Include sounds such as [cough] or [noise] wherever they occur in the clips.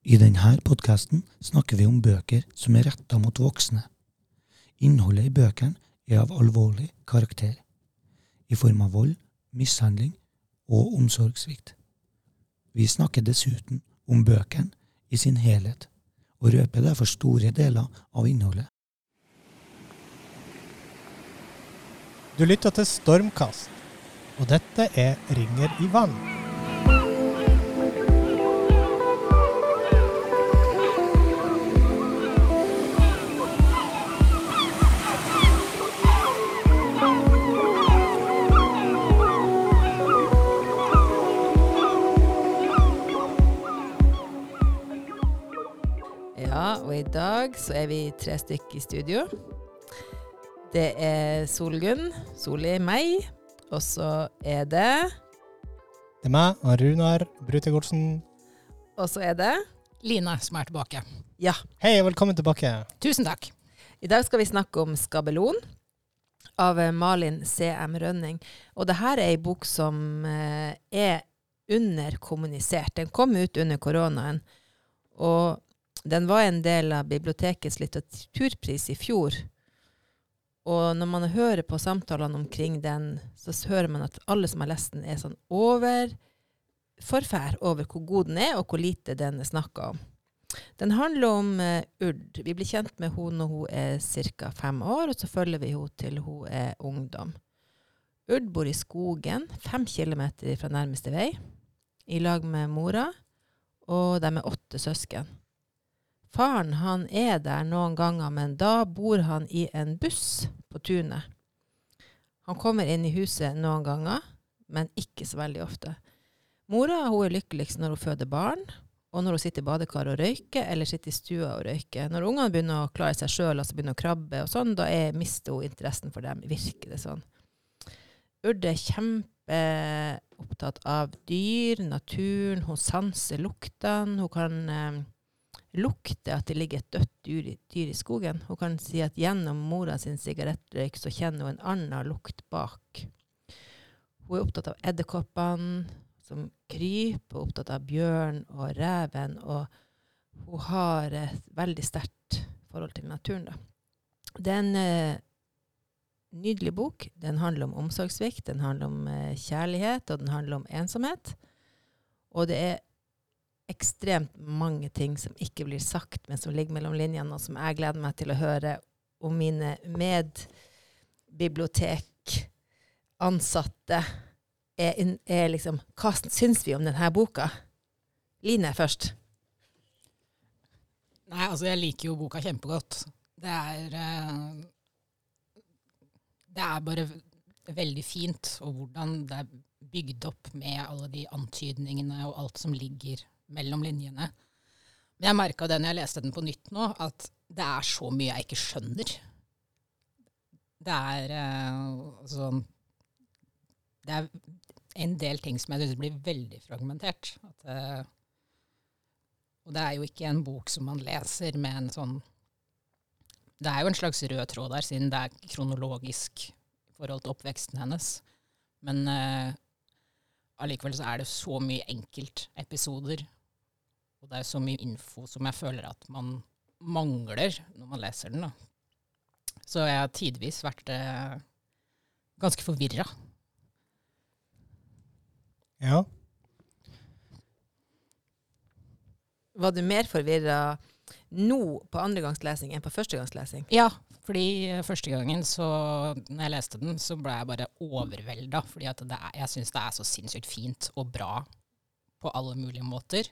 I denne podkasten snakker vi om bøker som er retta mot voksne. Innholdet i bøkene er av alvorlig karakter, i form av vold, mishandling og omsorgssvikt. Vi snakker dessuten om bøkene i sin helhet, og røper derfor store deler av innholdet. Du lytter til Stormkast, og dette er Ringer i vann. I dag så er vi tre stykker i studio. Det er Solgunn, Soli, meg, og så er det Det er meg, og Runar Brutegårdsen. Og så er det Line som er tilbake. Ja. Hei, og velkommen tilbake. Tusen takk. I dag skal vi snakke om Skabelon av eh, Malin C.M. Rønning. Og det her er ei bok som eh, er underkommunisert. Den kom ut under koronaen. Og den var en del av bibliotekets litteraturpris i fjor. Og når man hører på samtalene omkring den, så hører man at alle som har lest den, er sånn over forfær over hvor god den er, og hvor lite den er snakka om. Den handler om uh, Urd. Vi blir kjent med henne når hun er ca. fem år, og så følger vi henne til hun er ungdom. Urd bor i skogen, fem kilometer fra nærmeste vei, i lag med mora, og de er åtte søsken. Faren han er der noen ganger, men da bor han i en buss på tunet. Han kommer inn i huset noen ganger, men ikke så veldig ofte. Mora hun er lykkeligst når hun føder barn, og når hun sitter i badekaret og røyker, eller sitter i stua og røyker. Når ungene begynner å klare seg sjøl, altså begynner å krabbe og sånn, da er, mister hun interessen for dem. Virker det sånn. Urd er kjempeopptatt av dyr, naturen. Hun sanser luktene. Hun kan eh, lukte at det ligger et dødt dyr, dyr i skogen. Hun kan si at gjennom mora sin sigarettrøyk så kjenner hun en annen lukt bak. Hun er opptatt av edderkoppene som kryper, og opptatt av bjørn og reven, og hun har et veldig sterkt forhold til naturen. Da. Det er en eh, nydelig bok. Den handler om omsorgssvikt, den handler om eh, kjærlighet, og den handler om ensomhet. Og det er ekstremt mange ting som ikke blir sagt, men som ligger mellom linjene, og som jeg gleder meg til å høre om mine medbibliotekansatte er, er liksom Hva syns vi om denne boka? Line først. Nei, altså jeg liker jo boka kjempegodt. Det er eh, Det er bare veldig fint, og hvordan det er bygd opp med alle de antydningene og alt som ligger mellom linjene. Men jeg merka det når jeg leste den på nytt nå, at det er så mye jeg ikke skjønner. Det er eh, sånn Det er en del ting som jeg syns blir veldig fragmentert. At, eh, og det er jo ikke en bok som man leser med en sånn Det er jo en slags rød tråd der, siden det er kronologisk i forhold til oppveksten hennes. Men eh, allikevel så er det så mye enkeltepisoder, og det er så mye info som jeg føler at man mangler når man leser den. da. Så jeg har tidvis vært eh, ganske forvirra. Ja. Var du mer forvirra nå på andregangslesing enn på førstegangslesing? Ja, fordi eh, første gangen så, når jeg leste den, så ble jeg bare overvelda. Fordi er, jeg syns det er så sinnssykt fint og bra på alle mulige måter.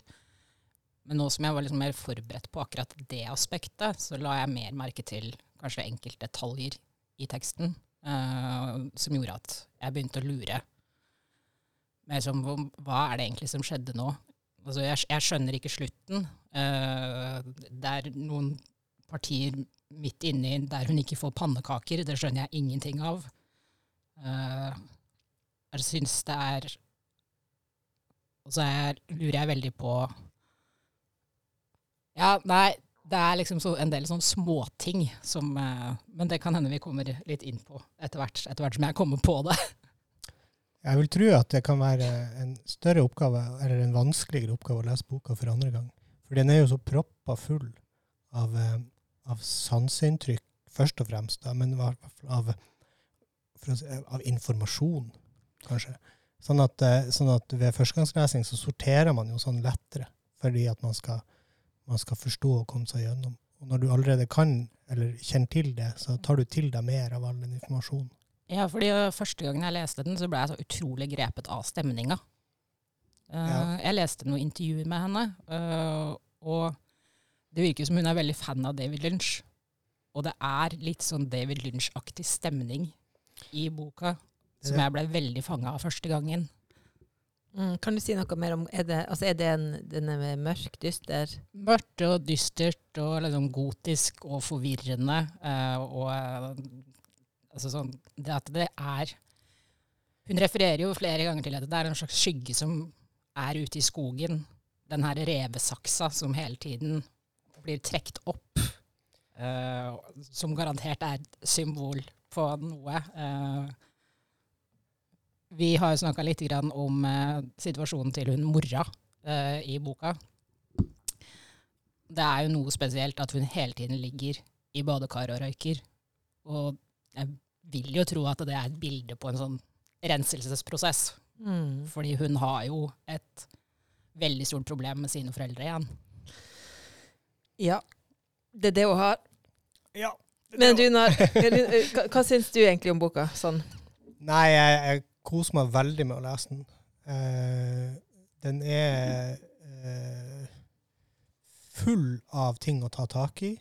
Men nå som jeg var liksom mer forberedt på akkurat det aspektet, så la jeg mer merke til kanskje enkelte detaljer i teksten uh, som gjorde at jeg begynte å lure. Mer som hva er det egentlig som skjedde nå? Altså, jeg, jeg skjønner ikke slutten. Uh, det er noen partier midt inni der hun ikke får pannekaker. Det skjønner jeg ingenting av. Uh, jeg syns det er Og så er- lurer jeg veldig på Ja, nei, det er liksom så, en del sånne småting som eh, Men det kan hende vi kommer litt inn på etter hvert, etter hvert som jeg kommer på det. [laughs] Jeg vil tro at det kan være en større oppgave, eller en vanskeligere oppgave å lese boka for andre gang. For den er jo så proppa full av, eh, av sanseinntrykk, først og fremst, da, men av, si, av informasjon, kanskje. Sånn at, eh, sånn at ved førstegangslesing så sorterer man jo sånn lettere, fordi at man skal, man skal forstå og komme seg gjennom. Og når du allerede kan, eller kjenner til det, så tar du til deg mer av all den informasjonen. Ja, fordi første gangen jeg leste den, så ble jeg så utrolig grepet av stemninga. Uh, Ja. Jeg leste noen intervjuer med henne, uh, og det virker som hun er veldig fan av David Lynch. Og det er litt sånn David Lynch-aktig stemning i boka, som jeg ble veldig fanga av første gangen. Mm, kan du si noe mer om Er det, altså er det en, den er mørk, dyster Mørkt og dystert og liksom gotisk og forvirrende. eh, og eh, altså sånn Det at det er Hun refererer jo flere ganger til at det er en slags skygge som er ute i skogen. Den her revesaksa som hele tiden blir trukket opp. eh, som garantert er et symbol på noe. eh. Vi har jo snakka litt grann om eh, situasjonen til hun mora eh, i boka det er jo noe spesielt at hun hele tiden ligger i badekar og røyker. Og jeg vil jo tro at det er et bilde på en sånn renselsesprosess. mm. Fordi hun har jo et veldig stort problem med sine foreldre igjen. Ja. Det er det hun har. Ja. Men Runar, hva, hva syns du egentlig om boka? Sånn. Nei, jeg, jeg koser meg veldig med å lese den. Eh, den er eh, full av ting å ta tak i.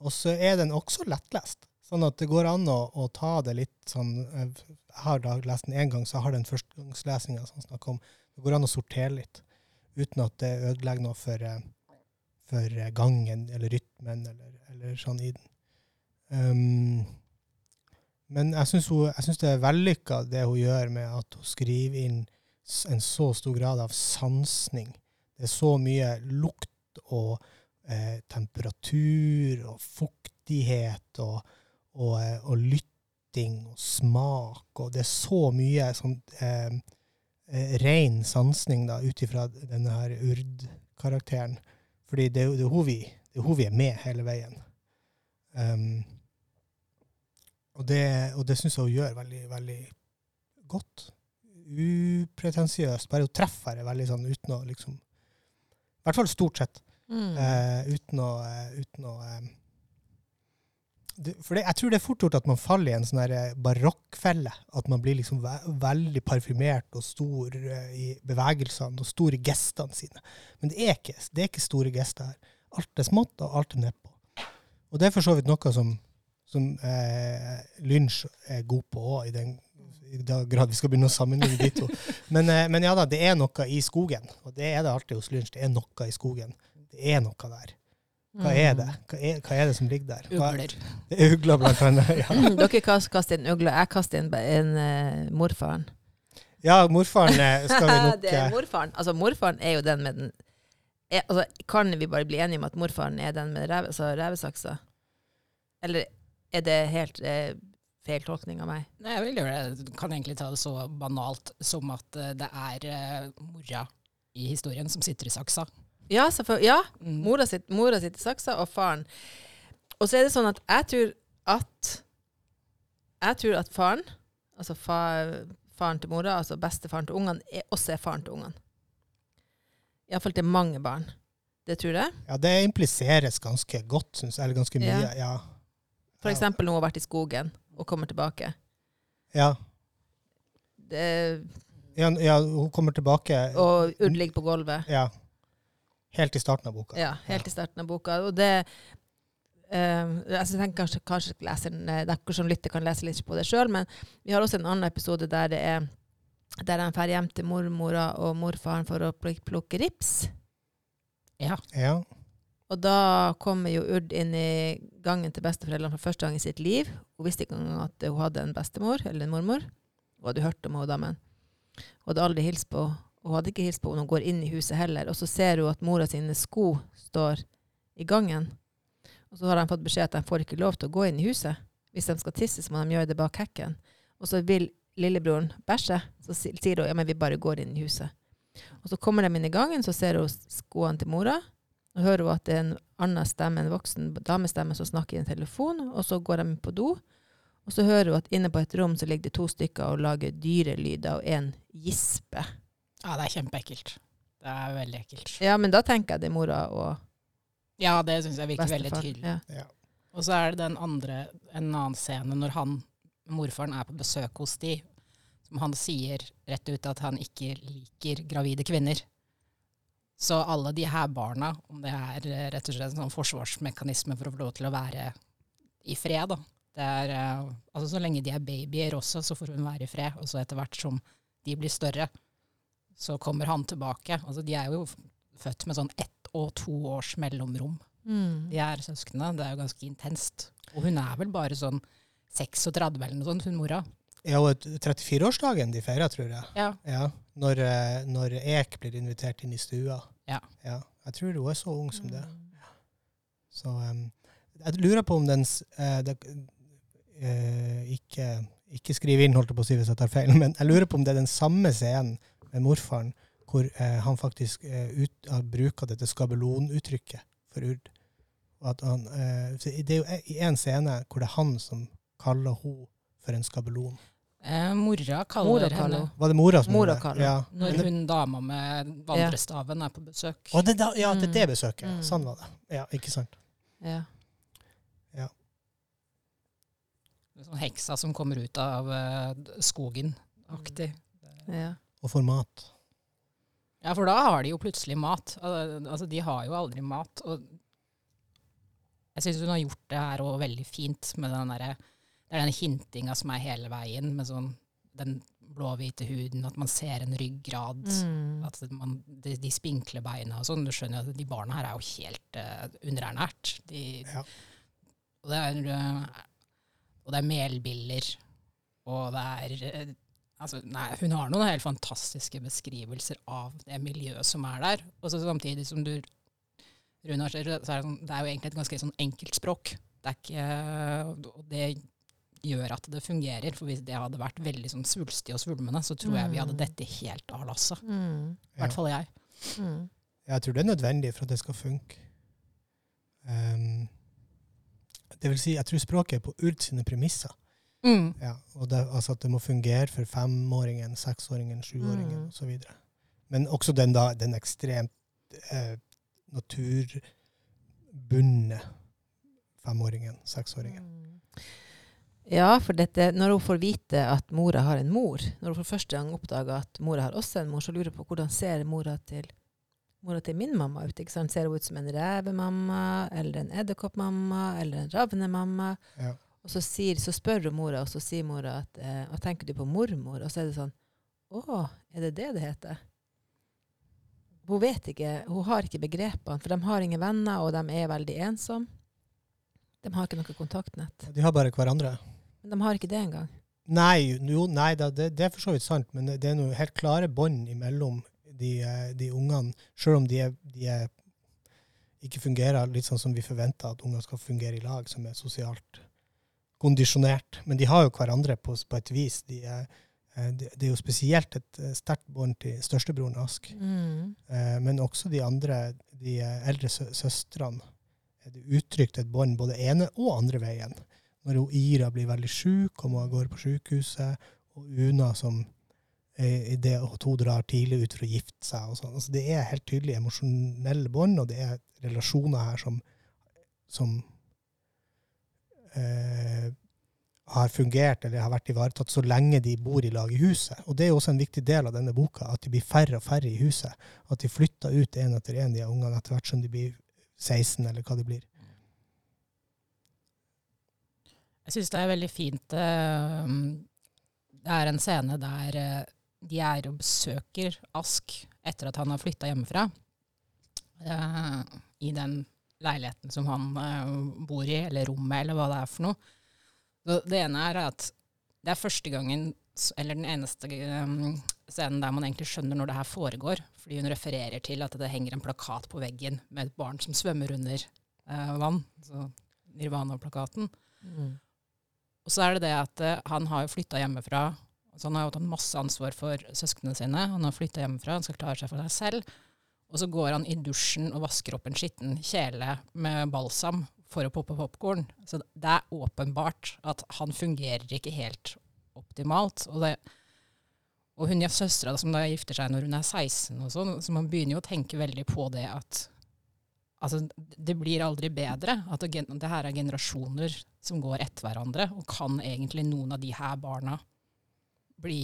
Og så er den også lettlest. Sånn at det går an å, å ta det litt sånn eh, Jeg har da lest den én gang, så jeg har den førstegangslesinga som snakker om Det går an å sortere litt uten at det ødelegger noe for, eh, for gangen eller rytmen eller, eller sånn i den. Um, men jeg syns det er vellykka det hun gjør med at hun skriver inn en så stor grad av sansning. Det er så mye lukt og eh, temperatur og fuktighet og, og, eh, og lytting og smak. Og det er så mye sånn eh, eh, ren sansning da, ut ifra denne her Urd-karakteren. Fordi det, det, er hun vi, det er hun vi er med hele veien. Um, og det, og det syns jeg hun gjør veldig, veldig godt. Upretensiøst. Bare hun treffer det veldig sånn uten å liksom I hvert fall stort sett. Mm. Uh, uten å, uh, uten å eh, det, For det, jeg tror det er fort gjort at man faller i en sånn barokkfelle. At man blir liksom ve veldig parfymert og stor uh, i bevegelsene og store gestene sine. Men det er ikke, det er ikke store gester her. Alt er smått, og alt er nedpå. Og det er for så vidt noe som, som eh, Lynch er god på òg, i den i grad vi skal begynne å sammenligne de to. [laughs] Men, eh, men ja da, det er noe i skogen. Og det er det alltid hos Lynch. Det er noe i skogen. Det er noe der. Hva er det? Hva er, hva er det som ligger der? Hva, Ugler. det er ugler, blant annet. Ja, Mm. [laughs] Dere kaster inn øgle. Jeg kaster inn en uh, morfaren. ja morfaren eh, skal vi [laughs] nok det er eh, morfaren. Altså, morfaren er jo den med den er, altså, Kan vi bare bli enige om at morfaren er den med rev, altså, revesaksa? Eller er det helt eh, feil tolkning av meg? Nei, jeg vil gjøre det. Du kan egentlig ta det så banalt som at eh, det er eh, mora i historien som sitter i saksa. Ja. Ja, Mm. mora, sitt, mora sitter i saksa, og faren Og så er det sånn at jeg tror at Jeg tror at faren, altså fa, faren til mora, altså bestefaren til ungene, er, også er faren til ungene. Iallfall til mange barn. Det tror jeg. Ja, det impliseres ganske godt, syns jeg. Eller ganske mye. Ja. Ja. For Ja. når hun har vært i skogen og kommer tilbake. Ja. Det, Ja, ja, hun kommer tilbake og Urd ligger på gulvet. ja, helt i starten av boka. Ja, helt i starten av boka. Og det eh, altså, Jeg tenker kanskje, kanskje leseren, eh, dere som lytter, kan lese litt på det sjøl, men vi har også en annen episode der det er der han drar hjem til mormora og morfaren for å plukke rips. Ja. Ja. Og da kommer jo Urd inn i gangen til besteforeldrene for første gang i sitt liv. Hun visste ikke engang at hun hadde en bestemor, eller en mormor. Hun hadde hørt om henne, men hun hadde aldri hilst på Hun hadde ikke hilst på henne hun går inn i huset heller. Og så ser hun at mora sine sko står i gangen. Og så har de fått beskjed at de får ikke lov til å gå inn i huset. Hvis de skal tisse, så må de gjøre det bak hekken. Og så vil lillebroren bæsje. Så sier hun ja, men vi bare går inn i huset. Og så kommer de inn i gangen, så ser hun skoene til mora. Og hører hun at det er en annen stemme, en voksen damestemme som snakker i en telefon, og så går de på do. Og så hører hun at inne på et rom så ligger det to stykker og lager dyrelyder, og en gisper. Ja, det er kjempeekkelt. Det er veldig ekkelt. Ja, men da tenker jeg det er mora og Ja, det syns jeg virker veldig tydelig. Ja. Ja. Og så er det den andre, en annen scene når han, morfaren er på besøk hos de, som han sier rett ut at han ikke liker gravide kvinner. Så alle de her barna, om det er eh, rett og slett en sånn forsvarsmekanisme for å få lov til å være i fred, da. Det er, eh, altså så lenge de er babyer også, så får hun være i fred. Og så etter hvert som de blir større, så kommer han tilbake. Altså de er jo født med sånn ett og to års mellomrom. Mm. De er søsknene. Det er jo ganske intenst. Og hun er vel bare sånn 36 eller noe sånt, hun mora. Ja, og 34-årsdagen de feirer, tror jeg. Ja. Ja, når, eh, når Ek blir invitert inn i stua. Ja. Jeg tror hun er så ung som det. Mm. Så um, jeg lurer på om den uh, det, eh, ikke, ikke skriv inn, holdt jeg på å si hvis jeg tar feil, [laughs] men jeg lurer på om det er den samme scenen med morfaren hvor uh, han faktisk ut, bruker dette skabelonuttrykket for urd. At han, det er jo én en scene hvor det er han som kaller hun for en skabelon. Eh, mora kaller Mora henne kaller. Var det mora som Mora gjorde det? kaller Ja. Når hun dama med vandrestaven er på besøk. Å, det, da, ja, det er det Mm. besøket. Mm. Sånn var det. Ja, ikke sant. Ja. ja. Sånn heksa som kommer ut av eh, skogen-aktig. ja. Og får mat. Ja, for da har de jo plutselig mat. Altså, de har jo aldri mat. Og jeg syns hun har gjort det her òg veldig fint med den derre Det er den hintinga som er hele veien, med sånn den blå-hvite huden, at man ser en ryggrad. Mm. At man, de, de spinkle beina og sånn. Du skjønner at de barna her er jo helt uh, underernært. De, Ja. og, det er, eh, og det er melbiller, og det er eh, altså, nei, Hun har noen helt fantastiske beskrivelser av det miljøet som er der. Og så samtidig som du Runar så er det, sånn, det er jo egentlig et ganske sånn enkelt språk. Det er ikke, det gjør at det fungerer. For hvis det hadde vært veldig sånn svulstig og svulmende, så tror jeg vi hadde Mm. dette helt av lasset. Mm. I hvert fall jeg. Mm. Jeg tror det er nødvendig for at det skal funke. Um, det vil si, jeg tror språket er på Urd sine premisser. Mm. Ja, og det, altså at det må fungere for femåringen, seksåringen, sjuåringen Mm. osv. Men også den, da, den ekstremt eh, naturbundne femåringen, seksåringen. Ja, for dette, når hun får vite at mora har en mor, når hun for første gang oppdager at mora har også en mor, så lurer hun på hvordan ser mora til, mora til min mamma ut. Ikke sant? Ser hun ut som en revemamma, eller en edderkoppmamma, eller en ravnemamma? Ja. Og så, sier, så spør hun mora, og så sier mora at eh, hva tenker du på mormor? Og så er det sånn Å, er det det det heter? Hun vet ikke, hun har ikke begrepene, for de har ingen venner, og de er veldig ensomme. De har ikke noe kontaktnett. De har bare hverandre. Men de har ikke det engang. Nei, jo, nei det, det er for så vidt sant, men det er noe helt klare bånd imellom de, eh, de ungene, selv om de, er, de er, ikke fungerer litt sånn som vi forventer at unger skal fungere i lag, som er sosialt kondisjonert. Men de har jo hverandre på, på et vis. De er, eh, det, det er jo spesielt et eh, sterkt bånd til størstebroren Ask, Mm. eh, men også de andre, de eldre sø søstrene. Er uttrykt et bånd både ene og andre veien når Ira blir veldig syk og må gå på sykehuset, og Una som i det at hun drar tidlig ut for å gifte seg. sånn. Altså, det er helt tydelig emosjonelle bånd, og det er relasjoner her som, som eh, har fungert eller har vært ivaretatt så lenge de bor i lag i huset. Og det er også en viktig del av denne boka, at de blir færre og færre i huset. At de flytter ut en etter en, de ungene, etter hvert som de blir 16, eller hva de blir. Jeg syns det er veldig fint eh, Det er en scene der eh, de er og besøker Ask etter at han har flytta hjemmefra. eh, I den leiligheten som han bor i, eller rommet, eller hva det er for noe. Det ene er at det er første gangen, eller den eneste scenen der man egentlig skjønner når det her foregår. Fordi hun refererer til at det henger en plakat på veggen med et barn som svømmer under vann. Så Nirvana-plakaten. Mm. Og så er det det at eh, han har jo flytta hjemmefra. Så han har jo tatt masse ansvar for søsknene sine. Han har flytta hjemmefra, han skal klare seg for seg selv. Og så går han i dusjen og vasker opp en skitten kjele med balsam for å poppe popkorn. Så det er åpenbart at han fungerer ikke helt optimalt. Og, det, og hun søstera som da gifter seg når hun er 16 og sånn, så man begynner jo å tenke veldig på det at altså, det blir aldri bedre. At det, her er generasjoner som går etter hverandre. Og kan egentlig noen av de her barna bli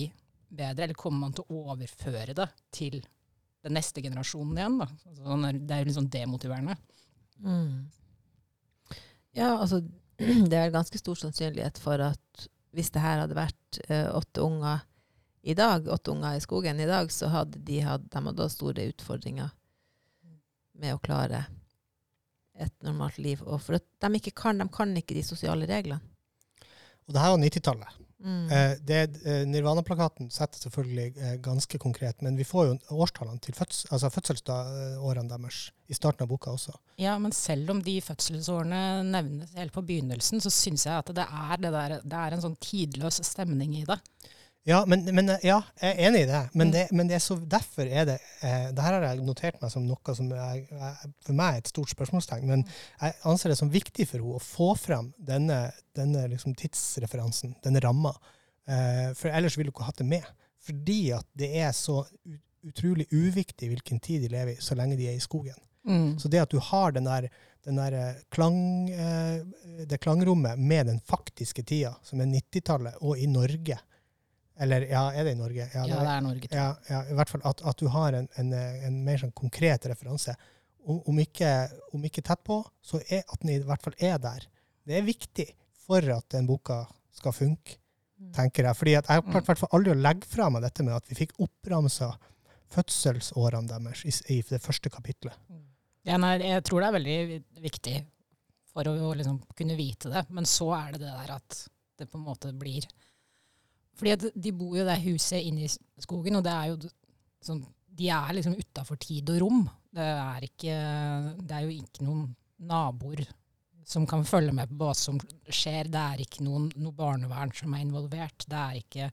bedre, eller kommer man til å overføre det til den neste generasjonen igjen? Da? Altså, det er jo litt sånn demotiverende. Mm. Ja, altså [clears throat] det er ganske stor sannsynlighet for at hvis det her hadde vært eh, åtte unger i dag, åtte unger i skogen i dag, så hadde de hatt de hadde store utfordringer med å klare et normalt liv. Og for at de ikke kan, de kan ikke de sosiale reglene. Og det her var 90-tallet. Mm. Eh, eh, Nirvana-plakaten setter selvfølgelig eh, ganske konkret, men vi får jo årstallene til føds, altså fødselsårene deres i starten av boka også. Ja, men selv om de fødselsårene nevnes helt på begynnelsen, så syns jeg at det er, det, der, det er en sånn tidløs stemning i det. Ja, men, men ja, jeg er enig i det. Men, Mm. det, men det er så, derfor er det eh, det her har jeg notert meg som noe som er, er, for meg er et stort spørsmålstegn. Men jeg anser det som viktig for henne å få fram denne, denne liksom tidsreferansen, denne ramma. Eh, for ellers ville hun ikke hatt det med. Fordi at det er så utrolig uviktig hvilken tid de lever i, så lenge de er i skogen. Så det at du har den der, den der eh, klang, eh, det klangrommet med den faktiske tida, som er 90-tallet, og i Norge Eller ja, er det i Norge? Ja, det er Norge. tror jeg. ja, ja, i hvert fall at, at du har en, en, en mer sånn konkret referanse. Om, om, ikke, om ikke tett på, så er at den i hvert fall er der. Det er viktig for at den boka skal funke, Mm. tenker jeg. Fordi at jeg har klart hvert fall aldri å legge fra meg dette med at vi fikk oppramsa fødselsårene deres i, i det første kapitlet. Ja, nei, jeg tror det er veldig viktig for å liksom kunne vite det, men så er det det der at det på en måte blir Fordi at de bor jo i det huset inne i skogen, og det er jo sånn De er liksom utafor tid og rom. Det er, ikke, det er jo ikke noen naboer som kan følge med på hva som skjer. Det er ikke noen, noe barnevern som er involvert. Det er ikke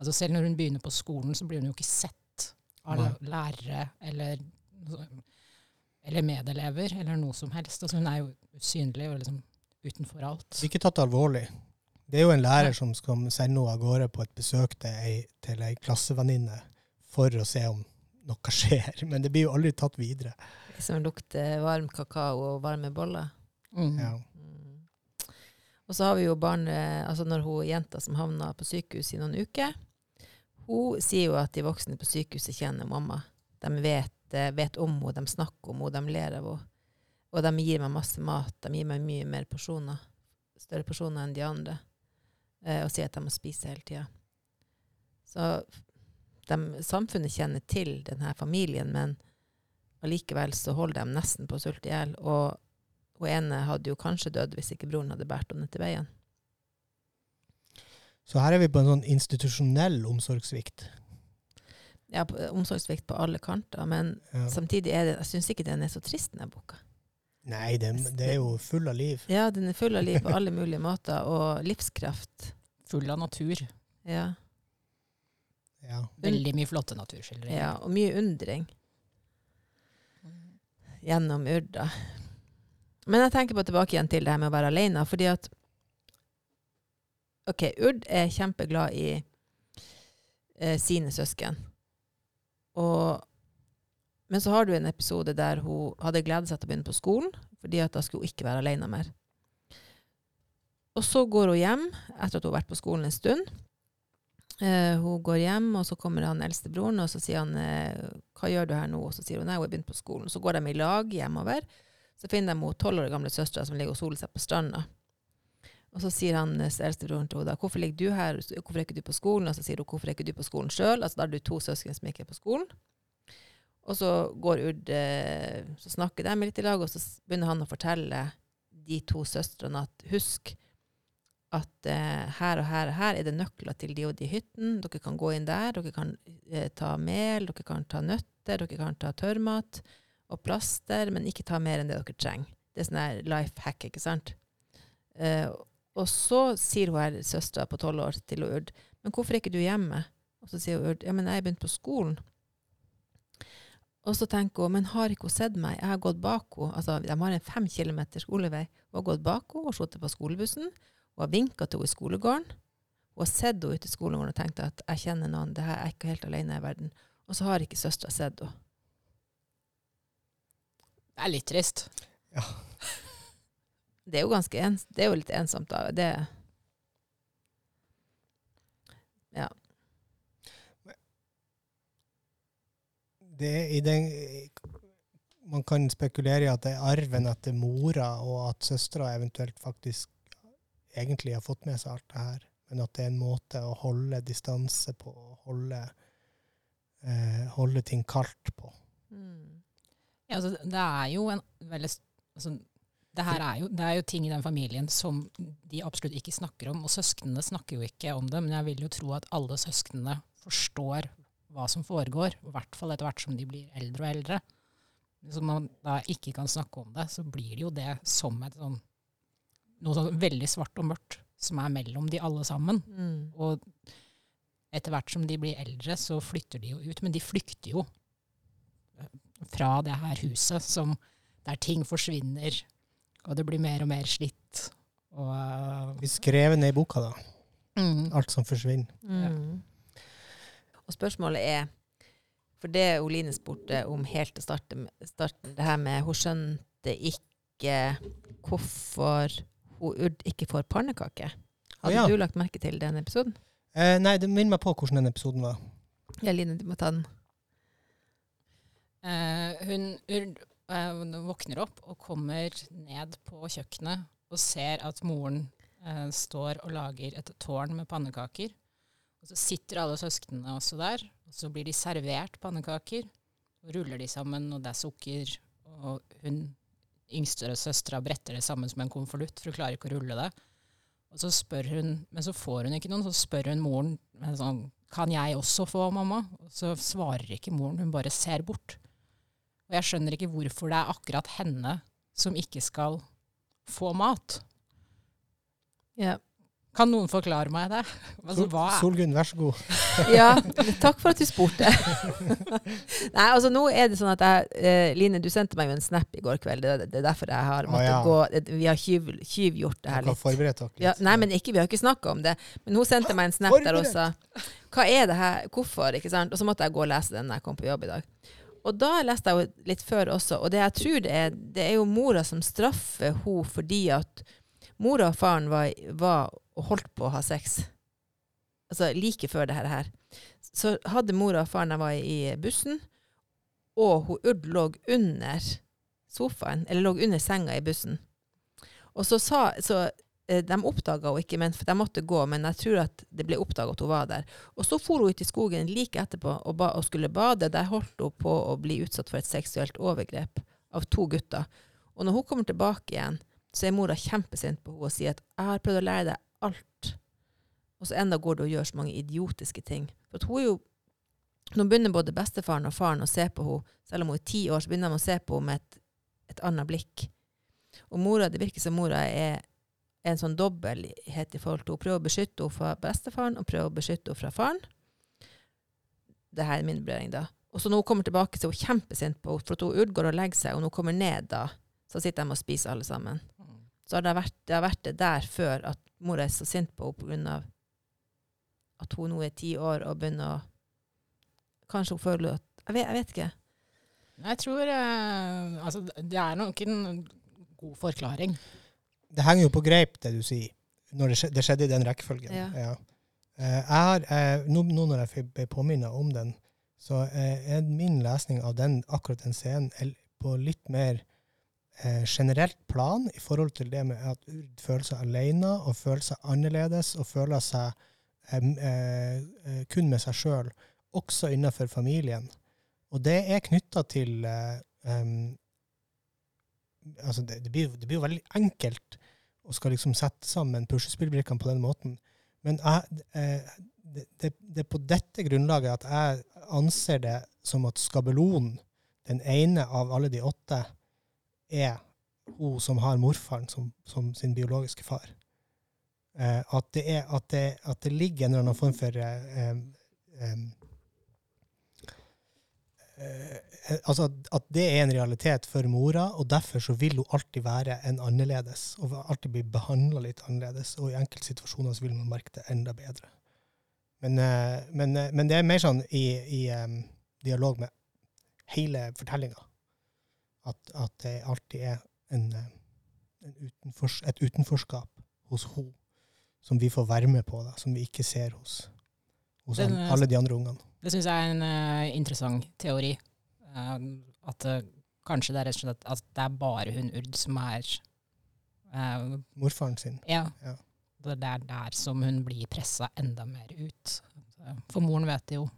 altså Selv når hun begynner på skolen, så blir hun jo ikke sett av lærere eller eller medelever, eller noe som helst. Altså, hun er jo usynlig og liksom utenfor alt. Ikke tatt alvorlig. Det er jo en lærer som skal sende henne av gårde på et besøk til ei, til ei klassevenninne for å se om noe [laughs] skjer, men det blir jo aldri tatt videre. Som lukter varm kakao og varme boller. Mm. Ja. Mm. Og så har vi jo barnet, altså når hun jenta som havna på sykehus i noen uker, hun sier jo at de voksne på sykehuset kjenner mamma. De vet, eh, vet om henne, de snakker om henne, de ler av henne. Og de gir meg masse mat. De gir meg mye mer porsjoner. Større porsjoner enn de andre. Eh, og sier at de må spise hele tida. Så de, samfunnet kjenner til denne familien, men allikevel så holder de nesten på å sulte i hjel. Og hun ene hadde jo kanskje dødd hvis ikke broren hadde båret henne til veien. Så her er vi på en sånn institusjonell omsorgssvikt. Ja, på, omsorgssvikt på alle kanter, men Ja. samtidig er det, jeg syns ikke den er så trist, denne boka. Nei, det, det er jo full av liv. Ja, den er full av liv på alle mulige måter, og livskraft. Full av natur. Ja, Ja. Veldig mye flotte naturskildringer. ja og mye undring gjennom Urda. Men jeg tenker på tilbake igjen til det her med å være alene, fordi at OK, Urd er kjempeglad i eh, sine søsken. Og, men så har du en episode der hun hadde gledet seg til å begynne på skolen, fordi at da skulle hun ikke være alene mer. Og så går hun hjem etter at hun har vært på skolen en stund. Uh, hun går hjem, og så kommer han eldstebroren, og så sier han uh, 'Hva gjør du her nå?' Og så sier hun 'Nei, hun har begynt på skolen'. Så går de i lag hjemover. Så finner de hun tolv år gamle søstera som ligger og soler seg på stranda. Og så sier han eh, eldstebroren til henne 'Hvorfor ligger du her? Hvorfor er ikke du på skolen?' Og så sier hun 'Hvorfor er ikke du på skolen sjøl?' Altså da er du to søsken som ikke er på skolen. Og så går Urd eh, Så snakker de litt i lag, og så begynner han å fortelle de to søstrene at husk at eh, her og her og her er det nøkler til de og de hyttene. Dere kan gå inn der, dere kan eh, ta mel, dere kan ta nøtter, dere kan ta tørrmat og plaster, men ikke ta mer enn det dere trenger. Det er sånn her life hack, ikke sant? Eh, og så sier hun her, søstera på tolv år til Urd, men hvorfor er ikke du hjemme? Og så sier hun Urd, ja, men jeg har begynt på skolen. Og så tenker hun, men har ikke hun sett meg? Jeg har gått bak henne. Altså, de har en fem kilometer skolevei. Hun har gått bak henne og sittet på skolebussen. Hun har vinka til henne i skolegården. Hun har sett henne ute i skolegården og tenkt at jeg kjenner noen, det her er ikke helt alene i verden. Og så har ikke søstera sett henne. Det er litt trist. Det er jo ganske ens, det er jo litt ensomt, da. Det, det er i den Man kan spekulere i at det er arven etter mora, og at søstera eventuelt faktisk egentlig har fått med seg alt det her. Men at det er en måte å holde distanse på, holde, eh, holde ting kaldt på. mm. Ja, altså, det er jo en veldig altså, det er jo, det er jo ting i den familien som de absolutt ikke snakker om. Og søsknene snakker jo ikke om det, men jeg vil jo tro at alle søsknene forstår hva som foregår. I hvert fall etter hvert som de blir eldre og eldre. Hvis man da ikke kan snakke om det, så blir det jo det som et sånn, noe sånn veldig svart og mørkt som er mellom de alle sammen. Mm. Og etter hvert som de blir eldre, så flytter de jo ut. Men de flykter jo eh, fra det her huset som, der ting forsvinner, og det blir mer og mer slitt. Og, Vi skrev ned i boka, da. mm, Alt som forsvinner. Mm. Og spørsmålet er, for det Oline spurte om helt til starten, starten, det her med hun skjønte ikke hvorfor hun Urd ikke får pannekake. Hadde ja. du lagt merke til den episoden? Eh, nei, det minner meg på hvordan den episoden var. Ja, Line, du må ta den. Eh, hun Urd eh, våkner opp og kommer ned på kjøkkenet og ser at moren eh, står og lager et tårn med pannekaker. Og så sitter alle søsknene også der, og så blir de servert pannekaker. Og ruller de sammen, og det er sukker. Og hun yngste søstera bretter det sammen som en konvolutt, for hun klarer ikke å rulle det. Og så spør hun, Men så får hun ikke noen, så spør hun moren sånn, kan jeg også få, mamma? Og så svarer ikke moren, hun bare ser bort. Og jeg skjønner ikke hvorfor det er akkurat henne som ikke skal få mat. Ja. Kan noen forklare meg det? [laughs] Altså, hva Solgunn, vær så god. [laughs] ja, takk for at du spurte. [laughs] Nei, altså nå er det sånn at jeg, eh, Line, du sendte meg jo en snap i går kveld. Det, det er derfor jeg har måttet ja. gå det- Vi har tyv, tyvgjort det her litt. forberedt dere litt. Ja, nei, men ikke, vi har ikke snakka om det. Men hun sendte meg en snap der også. Hva er det her? Hvorfor? ikke sant? Og så måtte jeg gå og lese den når jeg kom på jobb i dag. Og da leste jeg jo litt før også, og det jeg tror det er, det er jo mora som straffer hun fordi at mora og faren var, var og holdt på å ha sex. Altså like før det her. Så hadde mora og faren jeg var i bussen, og hun Urd lå under sofaen, eller lå under senga i bussen. Og så sa så eh, De oppdaga henne ikke, men, for de måtte gå, men jeg tror at det ble oppdaga at hun var der. Og så for hun ut i skogen like etterpå og, ba, og skulle bade. Der holdt hun på å bli utsatt for et seksuelt overgrep av to gutter. Og når hun kommer tilbake igjen, så er mora kjempesint på henne og sier at 'jeg har prøvd å lære deg alt', og så enda går du og gjør så mange idiotiske ting. For at hun er jo Nå begynner både bestefaren og faren å se på henne, selv om hun er ti år, så begynner de å se på henne med et, et annet blikk. Og mora, det virker som mora er en sånn dobbelthet i forhold til Hun prøver å beskytte henne fra bestefaren og prøver å beskytte henne fra faren. Det her er min vurdering, da. Og så når hun kommer tilbake, så er hun kjempesint på henne, for at hun utgår å og legger seg, og når hun kommer ned da, så sitter de og spiser alle sammen. Så har det, vært, det har vært det der før at mora er så sint på henne av at hun nå er ti år og begynner å Kanskje hun føler at Jeg vet, jeg vet ikke. Jeg tror eh, Altså, det er nok en god forklaring. Det henger jo på greip, det du sier. Når det, skjedde, det skjedde i den rekkefølgen. Ja. Ja. Eh, jeg har, eh, nå, nå når jeg ble påminnet om den, så eh, er min lesning av den, akkurat den scenen på litt mer eh, generelt plan i forhold til det med at Urd føler seg alene og føler seg annerledes og føler seg eh, eh, eh, kun med seg sjøl, også innenfor familien. Og det er knytta til em, altså det, det, blir, det blir jo veldig enkelt å skal liksom sette sammen puslespillbrikkene på den måten. Men jeg, det, det, det er på dette grunnlaget at jeg anser det som at skabellonen, den ene av alle de åtte, er hun som har morfaren som, som sin biologiske far. Eh, at, det er, at, det, at det ligger en eller annen form for eh, em, eh, altså at, at det er en realitet for mora, og derfor så vil hun alltid være en annerledes, og alltid bli behandla litt annerledes, og i enkelte situasjoner så vil man merke det enda bedre. Men, eh, men, eh, men det er mer sånn i, i em, dialog med hele fortellinga, at, at det alltid er en, eh, en utenfors, et utenforskap hos henne som vi får være med på, da, som vi ikke ser hos, hos Den, alle, alle de andre ungene. Det syns jeg er en uh, interessant teori. Uh, at uh, kanskje det er rett og slett at det er bare hun Urd som er Morfaren sin. Ja. Ja. Det er der som hun blir pressa enda mer ut. For moren vet det jo.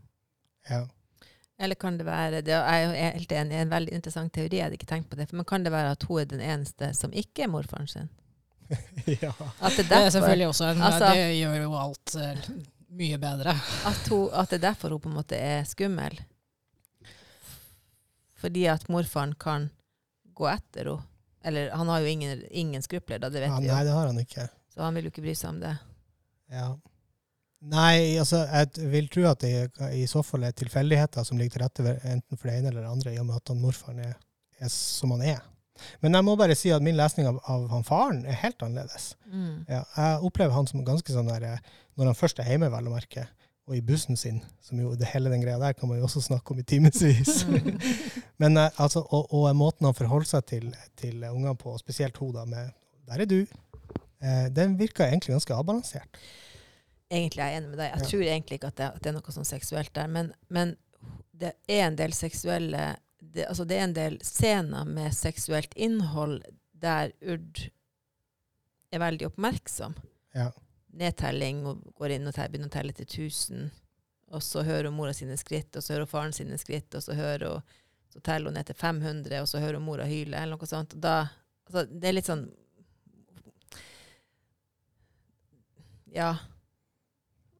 Ja. Eller kan det være det er jo helt enig, en veldig interessant teori, jeg hadde ikke tenkt på det. Men kan det være at hun er den eneste som ikke er morfaren sin? [laughs] ja. At det Det er er selvfølgelig også en, Altså- Det gjør jo alt eh, mye bedre. at, hun, at det er derfor hun på en måte er skummel? Fordi at morfaren kan gå etter henne? Eller han har jo ingen, ingen skrupler, da, det vet ja. vi jo. Nei, det har han ikke. Så han vil jo ikke bry seg om det. Ja. Nei, altså, jeg vil tro at det i så fall er tilfeldigheter som ligger til rette for enten for det ene eller det andre, i og med at han morfaren er, er som han er. Men jeg må bare si at min lesning av, av han faren er helt annerledes. Mm. Ja, jeg opplever han som ganske sånn der, eh, når han først er hjemme, vel å merke, og i bussen sin, som jo det hele den greia der kan man jo også snakke om i timevis. [laughs] Men eh, altså, og, og måten han forholder seg til, til ungene på, spesielt hun da, med 'der er du', eh, den virker egentlig ganske avbalansert. Egentlig er jeg enig med deg. Jeg Ja. tror egentlig ikke at det, at det er noe sånn seksuelt der. Men, men det er en del seksuelle det, altså det er en del scener med seksuelt innhold der Urd er veldig oppmerksom. Ja. Nedtelling, og går inn og begynner å telle til 1000. Og så hører hun mora sine skritt, og så hører hun faren sine skritt, og så, hører hun, så teller hun ned til 500, og så hører hun mora hyle, eller noe sånt. Da, altså, det er litt sånn Ja.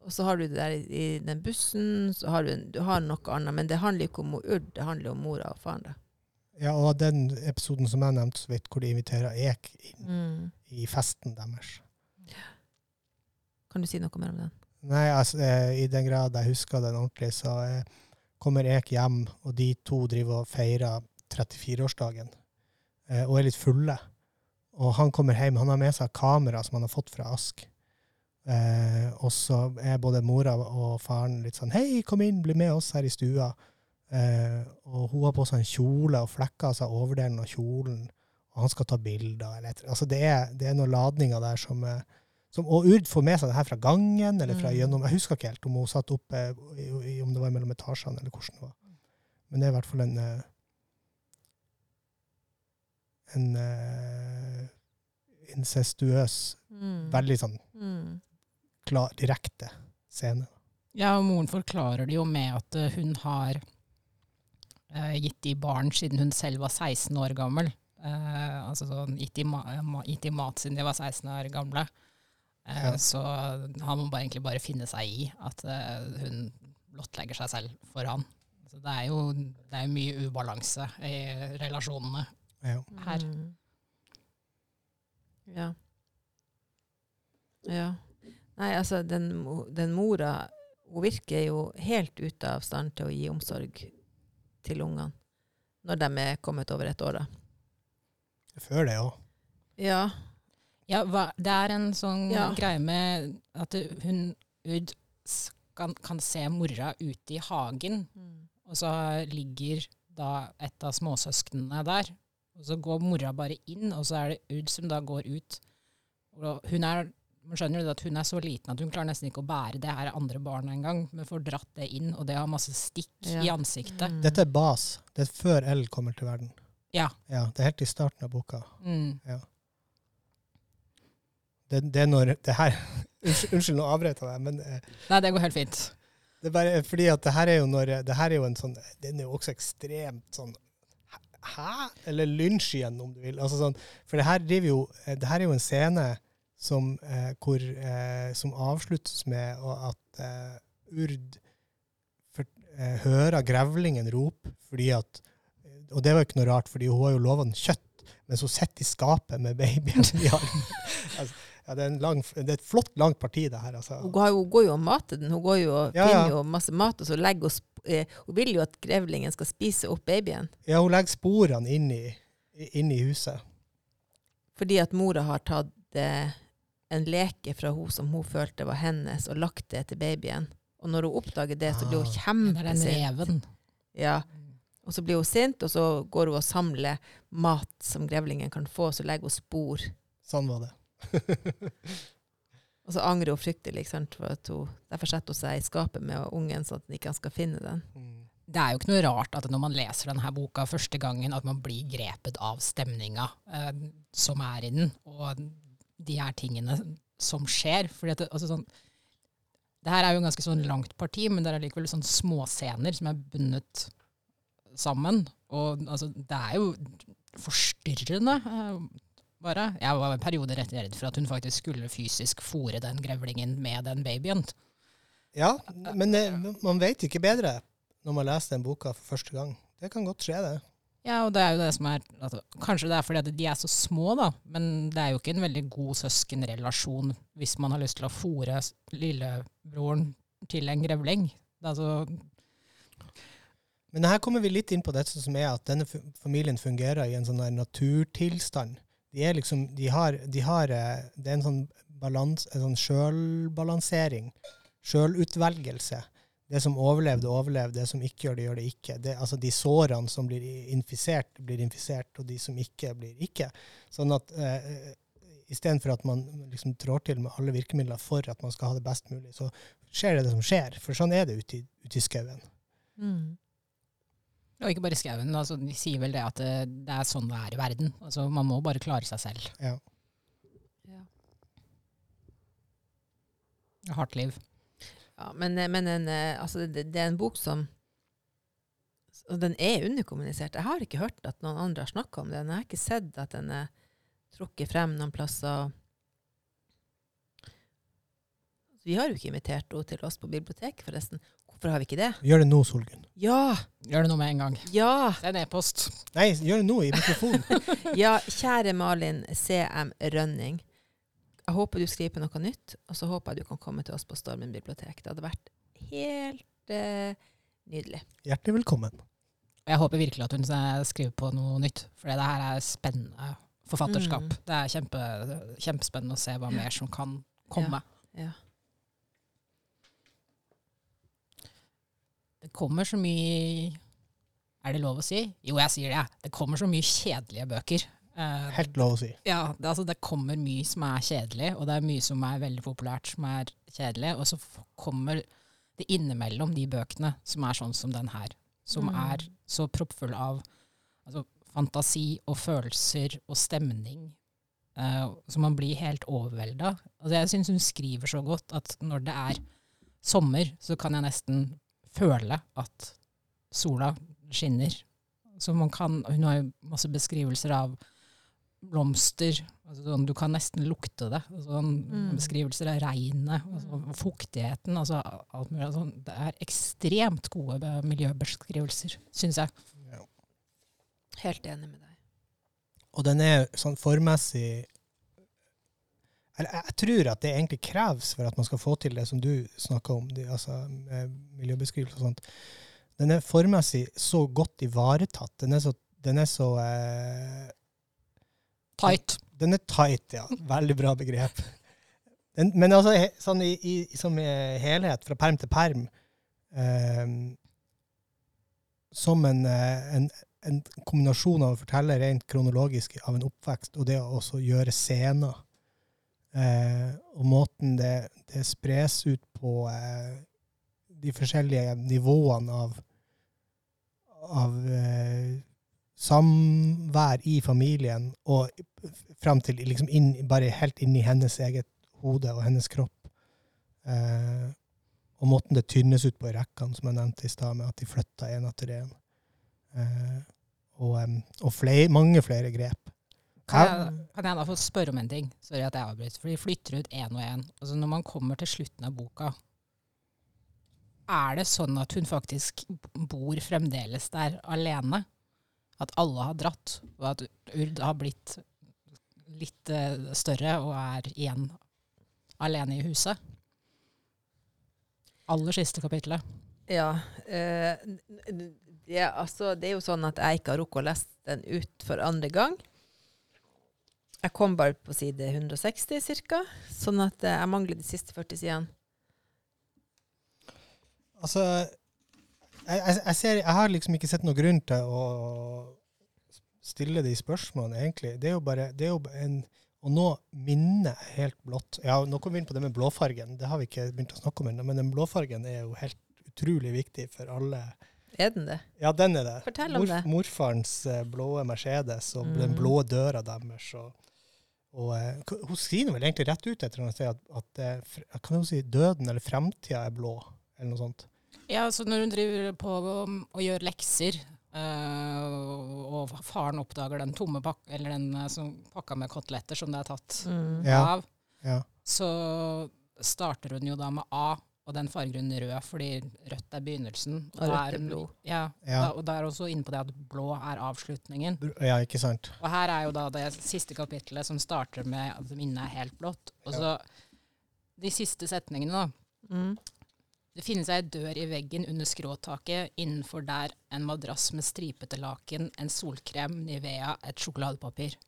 Og så har du det der i, den bussen, så har du, en, du har noe annet. Men det handler ikke om Urd, det handler om mora og faren. da. Ja, og den episoden som jeg nevnte så vidt, hvor de inviterer Ek inn Mm. i festen deres. Kan du si noe mer om den? Nei, altså, eh, i den grad jeg husker den ordentlig, så eh, kommer Ek hjem, og de to driver og feirer 34-årsdagen, eh, og er litt fulle. Og han kommer hjem, han har med seg kamera som han har fått fra Ask. Eh, og så er både mora og faren litt sånn, hei, kom inn, bli med oss her i stua. Eh, og hun har på seg en kjole og flekker av seg overdelen av kjolen, og han skal ta bilder. Eller, altså det er, det er noen ladninger der som, eh, som Og Urd får med seg det her fra gangen, eller fra Mm. gjennom Jeg husker ikke helt om hun satt i- om det var mellom etasjene, eller hvordan det var. Men det er i hvert fall en eh, en eh, incestuøs, Mm. veldig sånn Mm. Klar, direkte scene. Ja, og moren forklarer det jo med at eh, hun har uh, gitt de barn siden hun selv var 16 år gammel. Uh, altså sånn, gitt de, ma ma gitt de mat siden de var 16 år gamle. Uh, Ja. Så han må bare, egentlig bare finne seg i at hun blottlegger seg selv for han. Så det er jo det er mye ubalanse i relasjonene. Ja. Her. Mm. Ja. Ja. Nei, altså, den, den mora Hun virker jo helt ute av stand til å gi omsorg til ungene. Når de er kommet over et år, da. Før det òg. Ja. Ja, hva, det er en sånn Ja. greie med at hun Ud kan, kan se mora ute i hagen, og så ligger da et av småsøsknene der. Og så går mora bare inn, og så er det Ud som da går ut. Og hun er, skjønner jo at hun er så liten at hun klarer nesten ikke å bære det her andre barnet engang, men får dratt det inn, og det har masse stikk Ja. i ansiktet. Mm. Dette er Bas. Det er før L kommer til verden. Ja. Ja, Det er helt i starten av boka. Mm. Det, det er når det her [laughs] Unnskyld, nå avbrøt jeg deg, men eh, Nei, det går helt fint. det er bare fordi at det her er jo når Det her er jo en sånn Den er jo også ekstremt sånn Hæ? Eller lynsj igjen, om du vil. Altså sånn, for det her driver jo eh, Det her er jo en scene som, eh, hvor, eh, som avsluttes med at eh, Urd for, eh, hører grevlingen rope fordi at Og det var jo ikke noe rart, fordi hun har jo lova den kjøtt. men mens hun sitter i skapet med babyen i armen. [laughs] altså, ja, det, er en lang, det er et flott, langt parti, det her. Altså. Hun, går, hun går jo og mater den. Hun går jo og Ja, ja. finner jo masse mat, og så legger hun eh, Hun vil jo at grevlingen skal spise opp babyen. Ja, hun legger sporene inn i, inn i huset. Fordi at mora har tatt eh, en leke fra hun som hun følte var hennes, og lagt det til babyen. Og når hun oppdager det, så blir hun Ah. Kjempesint. Ja. Og så blir hun sint, og så går hun og samler mat som grevlingen kan få, så legger hun spor. Sånn var det. [laughs] Og så angrer hun fryktelig, ikke sant? for at hun, derfor setter hun seg i skapet med ungen, sånn at han ikke skal finne den. Mm. Det er jo ikke noe rart at når man leser denne boka første gangen, at man blir grepet av stemninga eh, som er i den, og de her tingene som skjer. Fordi at altså sånn, det her er jo en ganske sånn langt parti, men det er likevel sånn småscener som er bundet sammen. Og altså, det er jo forstyrrende. eh, bare. Jeg var en periode rett redd for at hun faktisk skulle fysisk fòre den grevlingen med den babyen. Ja, men det, man vet ikke bedre når man leser den boka for første gang. Det kan godt skje, det. Ja, og det er jo det som er at, Kanskje det er fordi at de er så små, da, men det er jo ikke en veldig god søskenrelasjon hvis man har lyst til å fòre lillebroren til en grevling. Altså, Men her kommer vi litt inn på det som er at denne familien fungerer i en sånn naturtilstand. De er liksom, de har, de har eh, Det er en sånn balans, en sånn sjølbalansering. Sjølutvelgelse. Det som overlevde, overlevde. Det som ikke gjør det, gjør det ikke. Det, altså De sårene som blir infisert, blir infisert, og de som ikke, blir ikke. Sånn at eh, istedenfor at man liksom trår til med alle virkemidler for at man skal ha det best mulig, så skjer det det som skjer. For sånn er det ute i, ute i skauen. og ikke bare skauen. Altså, de sier vel det at det, det er sånn det er i verden. Altså, man må bare klare seg selv. Ja. Ja. Hardt liv. Ja, men, eh, men en, eh, altså, det, det er en bok som og Den er underkommunisert. Jeg har ikke hørt at noen andre har snakka om den. Jeg har ikke sett at den er trukket frem noen plasser. Vi har jo ikke invitert henne til oss på biblioteket, forresten. Hvorfor har vi ikke det? Gjør det nå, Solgunn. Ja! Gjør det nå med en gang. Ja! Send e-post. Nei, gjør det nå i mikrofonen. [laughs] Ja, kjære Malin CM Rønning. Jeg håper du skriver på noe nytt, og så håper jeg du kan komme til oss på Stormen bibliotek. Det hadde vært helt eh, nydelig. Hjertelig velkommen. Jeg håper virkelig at hun skriver på noe nytt, for det her er spennende forfatterskap. Mm. Det er kjempe, kjempespennende å se hva mer som kan komme. Ja. Det kommer så mye Er det lov å si? Jo, jeg sier det. Det kommer så mye kjedelige bøker. Eh, Helt lov å si. ja, det, altså, det kommer mye som er kjedelig, og det er mye som er veldig populært som er kjedelig. Og så f- kommer det innimellom de bøkene som er sånn som den her. Som Mm. er så proppfull av altså, fantasi og følelser og stemning. Uh, så man blir helt overvelda. Altså, jeg syns hun skriver så godt at når det er sommer, så kan jeg nesten føle at sola skinner. Så man kan, hun har jo masse beskrivelser av blomster. Altså, sånn, du kan nesten lukte det. Altså, sånn, Mm. Beskrivelser av regnet, altså, fuktigheten. Altså, alt mulig. Altså, det er ekstremt gode miljøbeskrivelser, syns jeg. Helt enig med deg. Og den er sånn formessig Eller jeg, jeg tror at det egentlig kreves for at man skal få til det som du snakka om, de, altså miljøbeskrivelse og sånt. Den er formessig så godt ivaretatt. Den er så, den er så eh, Tight. Den er tight, ja. Veldig bra begrep. Den, men altså, he, sånn i, i, som i helhet, fra perm til perm, eh, som en, eh, en, en kombinasjon av å fortelle rent kronologisk av en oppvekst, og det å også gjøre scener. Eh, og måten det, det spres ut på eh, de forskjellige nivåene av, av eh, samvær i familien, og fram til liksom inn, bare helt inn i hennes eget hode og hennes kropp. Eh, og måten det tynnes ut på i rekkene, som jeg nevnte i stad, med at de flytta én etter én. Eh, og og flere, mange flere grep. Kan jeg, kan jeg da få spørre om en ting? Sorry at jeg avbryter. For de flytter ut én og én. Altså når man kommer til slutten av boka, er det sånn at hun faktisk bor fremdeles der alene? At alle har dratt, og at Urd har blitt litt eh, større og er igjen alene i huset. Aller siste kapittelet. Ja. Eh, det, altså, det er jo sånn at jeg ikke har rukket å lese den ut for andre gang. Jeg kom bare på side 160 ca., sånn at eh, jeg mangler de siste 40 sidene. Altså, jeg, jeg, ser, jeg har liksom ikke sett noen grunn til å stille de spørsmålene, egentlig. Det er jo bare det er jo en, Og nå minnet er helt blått. Ja, nå kommer vi inn på det med blåfargen. Det har vi ikke begynt å snakke om ennå, men den blåfargen er jo helt utrolig viktig for alle. Er den det? Ja, den er det. Fortell om det. Morfarens uh, blå Mercedes og Mm. den blå døra deres. Og, og eh, hun skriver vel egentlig rett ut etter at, at at, kan hun si døden eller fremtida er blå, eller noe sånt. Ja, så når hun driver på og, og gjør lekser, øh, og faren oppdager den tomme pakka, eller den eh, som, pakka med koteletter som det er tatt Mm. Ja. av, Ja. så starter hun jo da med A, og den farger hun rød, fordi rødt er begynnelsen. Og rødt er blå. blod. Ja, Ja. Da, og da er også inne på det at blå er avslutningen. Ja, ikke sant? Og her er jo da det siste kapittelet som starter med at minnet er helt blått. Og så de siste setningene, da. Mm. Det finnes ei dør i veggen under skråtaket, innenfor der en madrass med stripete laken, en solkrem, Nivea, et sjokoladepapir.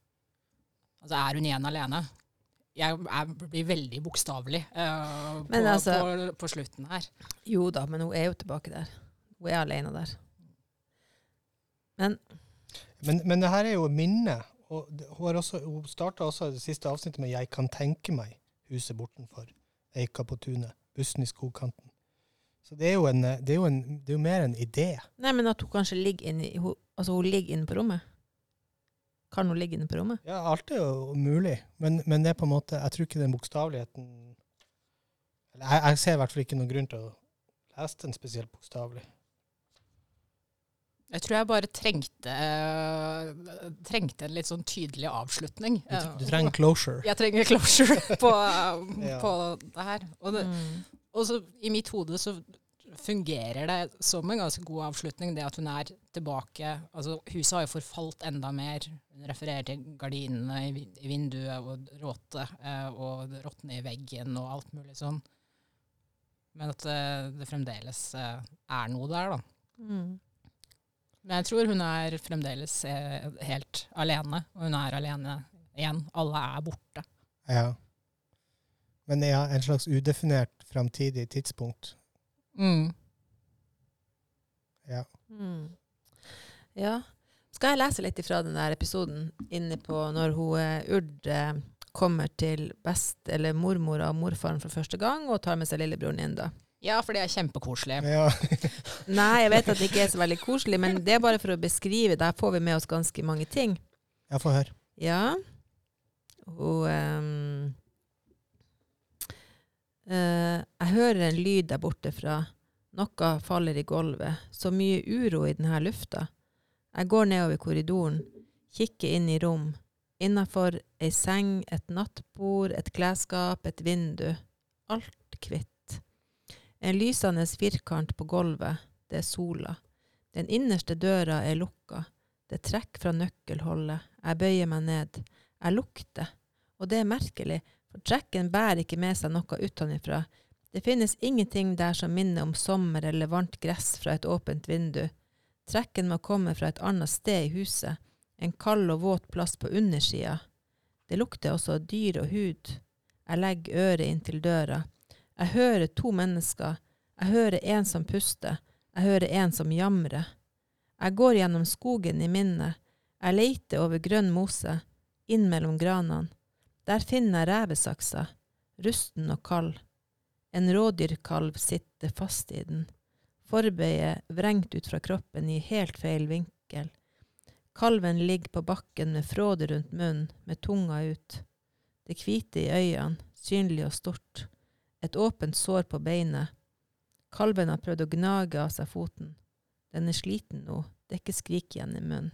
Altså er hun igjen alene? Jeg, jeg blir veldig bokstavelig uh, på, altså- på, på slutten her. Jo da, men hun er jo tilbake der. Hun er alene der. Men Men, men det her er jo minne. Og det- hun, har også- hun starta også det siste avsnittet med 'Jeg kan tenke meg huset bortenfor'. Eika på tunet. Bussen i skogkanten. Så det er jo, en, det er jo, en, det er jo mer en idé. Nei, men at hun kanskje ligger inne hun, Altså, hun ligger inne på rommet. Kan hun ligge inne på rommet? Ja, alt er jo mulig, men, men det er på en måte Jeg tror ikke den bokstaveligheten Eller jeg, jeg ser i hvert fall ikke noen grunn til å lese den spesielt bokstavelig. Jeg tror jeg bare trengte, eh, trengte en litt sånn tydelig avslutning. Du, du trenger closure. Jeg trenger closure [laughs] på, [laughs] Ja. på det her. Og, det, Mm. Og så i mitt hode så fungerer det som en ganske god avslutning, det at hun er tilbake. Altså, huset har jo forfalt enda mer. Hun refererer til gardinene i, i vinduet og råte eh, og det råtne i veggen og alt mulig sånn. Men at eh, det fremdeles eh, er noe der, da. Mm. Men jeg tror hun er fremdeles eh, helt alene, og hun er alene igjen. Alle er borte. Ja. Men ja, en slags udefinert framtidig tidspunkt. Mm. Ja. Mm. Ja. Skal jeg lese litt ifra den der episoden inne på når hun eh, Urd eh, kommer til best, eller mormora og morfaren for første gang, og tar med seg lillebroren inn, da? Ja, for det er kjempekoselig. ja. [laughs] Nei, jeg vet at det ikke er så veldig koselig, men det er bare for å beskrive. Der får vi med oss ganske mange ting. Jeg får høre. Ja. Hun ehm, eh, Jeg hører en lyd der borte fra. Noe faller i gulvet. Så mye uro i denne lufta. Jeg går nedover korridoren, kikker inn i rom. Innafor ei seng, et nattbord, et klesskap, et vindu. Alt hvitt. En lysende firkant på gulvet. Det er sola. Den innerste døra er lukka. Det trekker fra nøkkelholdet. Jeg bøyer meg ned. Jeg lukter. Og det er merkelig, for trekken bærer ikke med seg noe utenfra. Det finnes ingenting der som minner om sommer eller varmt gress fra et åpent vindu. Trekken må komme fra et annet sted i huset. En kald og våt plass på undersida. Det lukter også dyr og hud. Jeg legger øret inntil døra. Jeg hører to mennesker. Jeg hører en som puster. Jeg hører en som jamrer. Jeg går gjennom skogen i minnet. Jeg leiter over grønn mose, inn mellom granene. Der finner jeg revesaksa, rusten og kald. En rådyrkalv sitter fast i den. Forbeidet vrengt ut fra kroppen i helt feil vinkel. Kalven ligger på bakken med fråde rundt munnen, med tunga ut. Det hvite i øynene, synlig og stort. Et åpent sår på beinet. Kalven har prøvd å gnage av seg foten. Den er sliten nå. Det er ikke skrik igjen i munnen.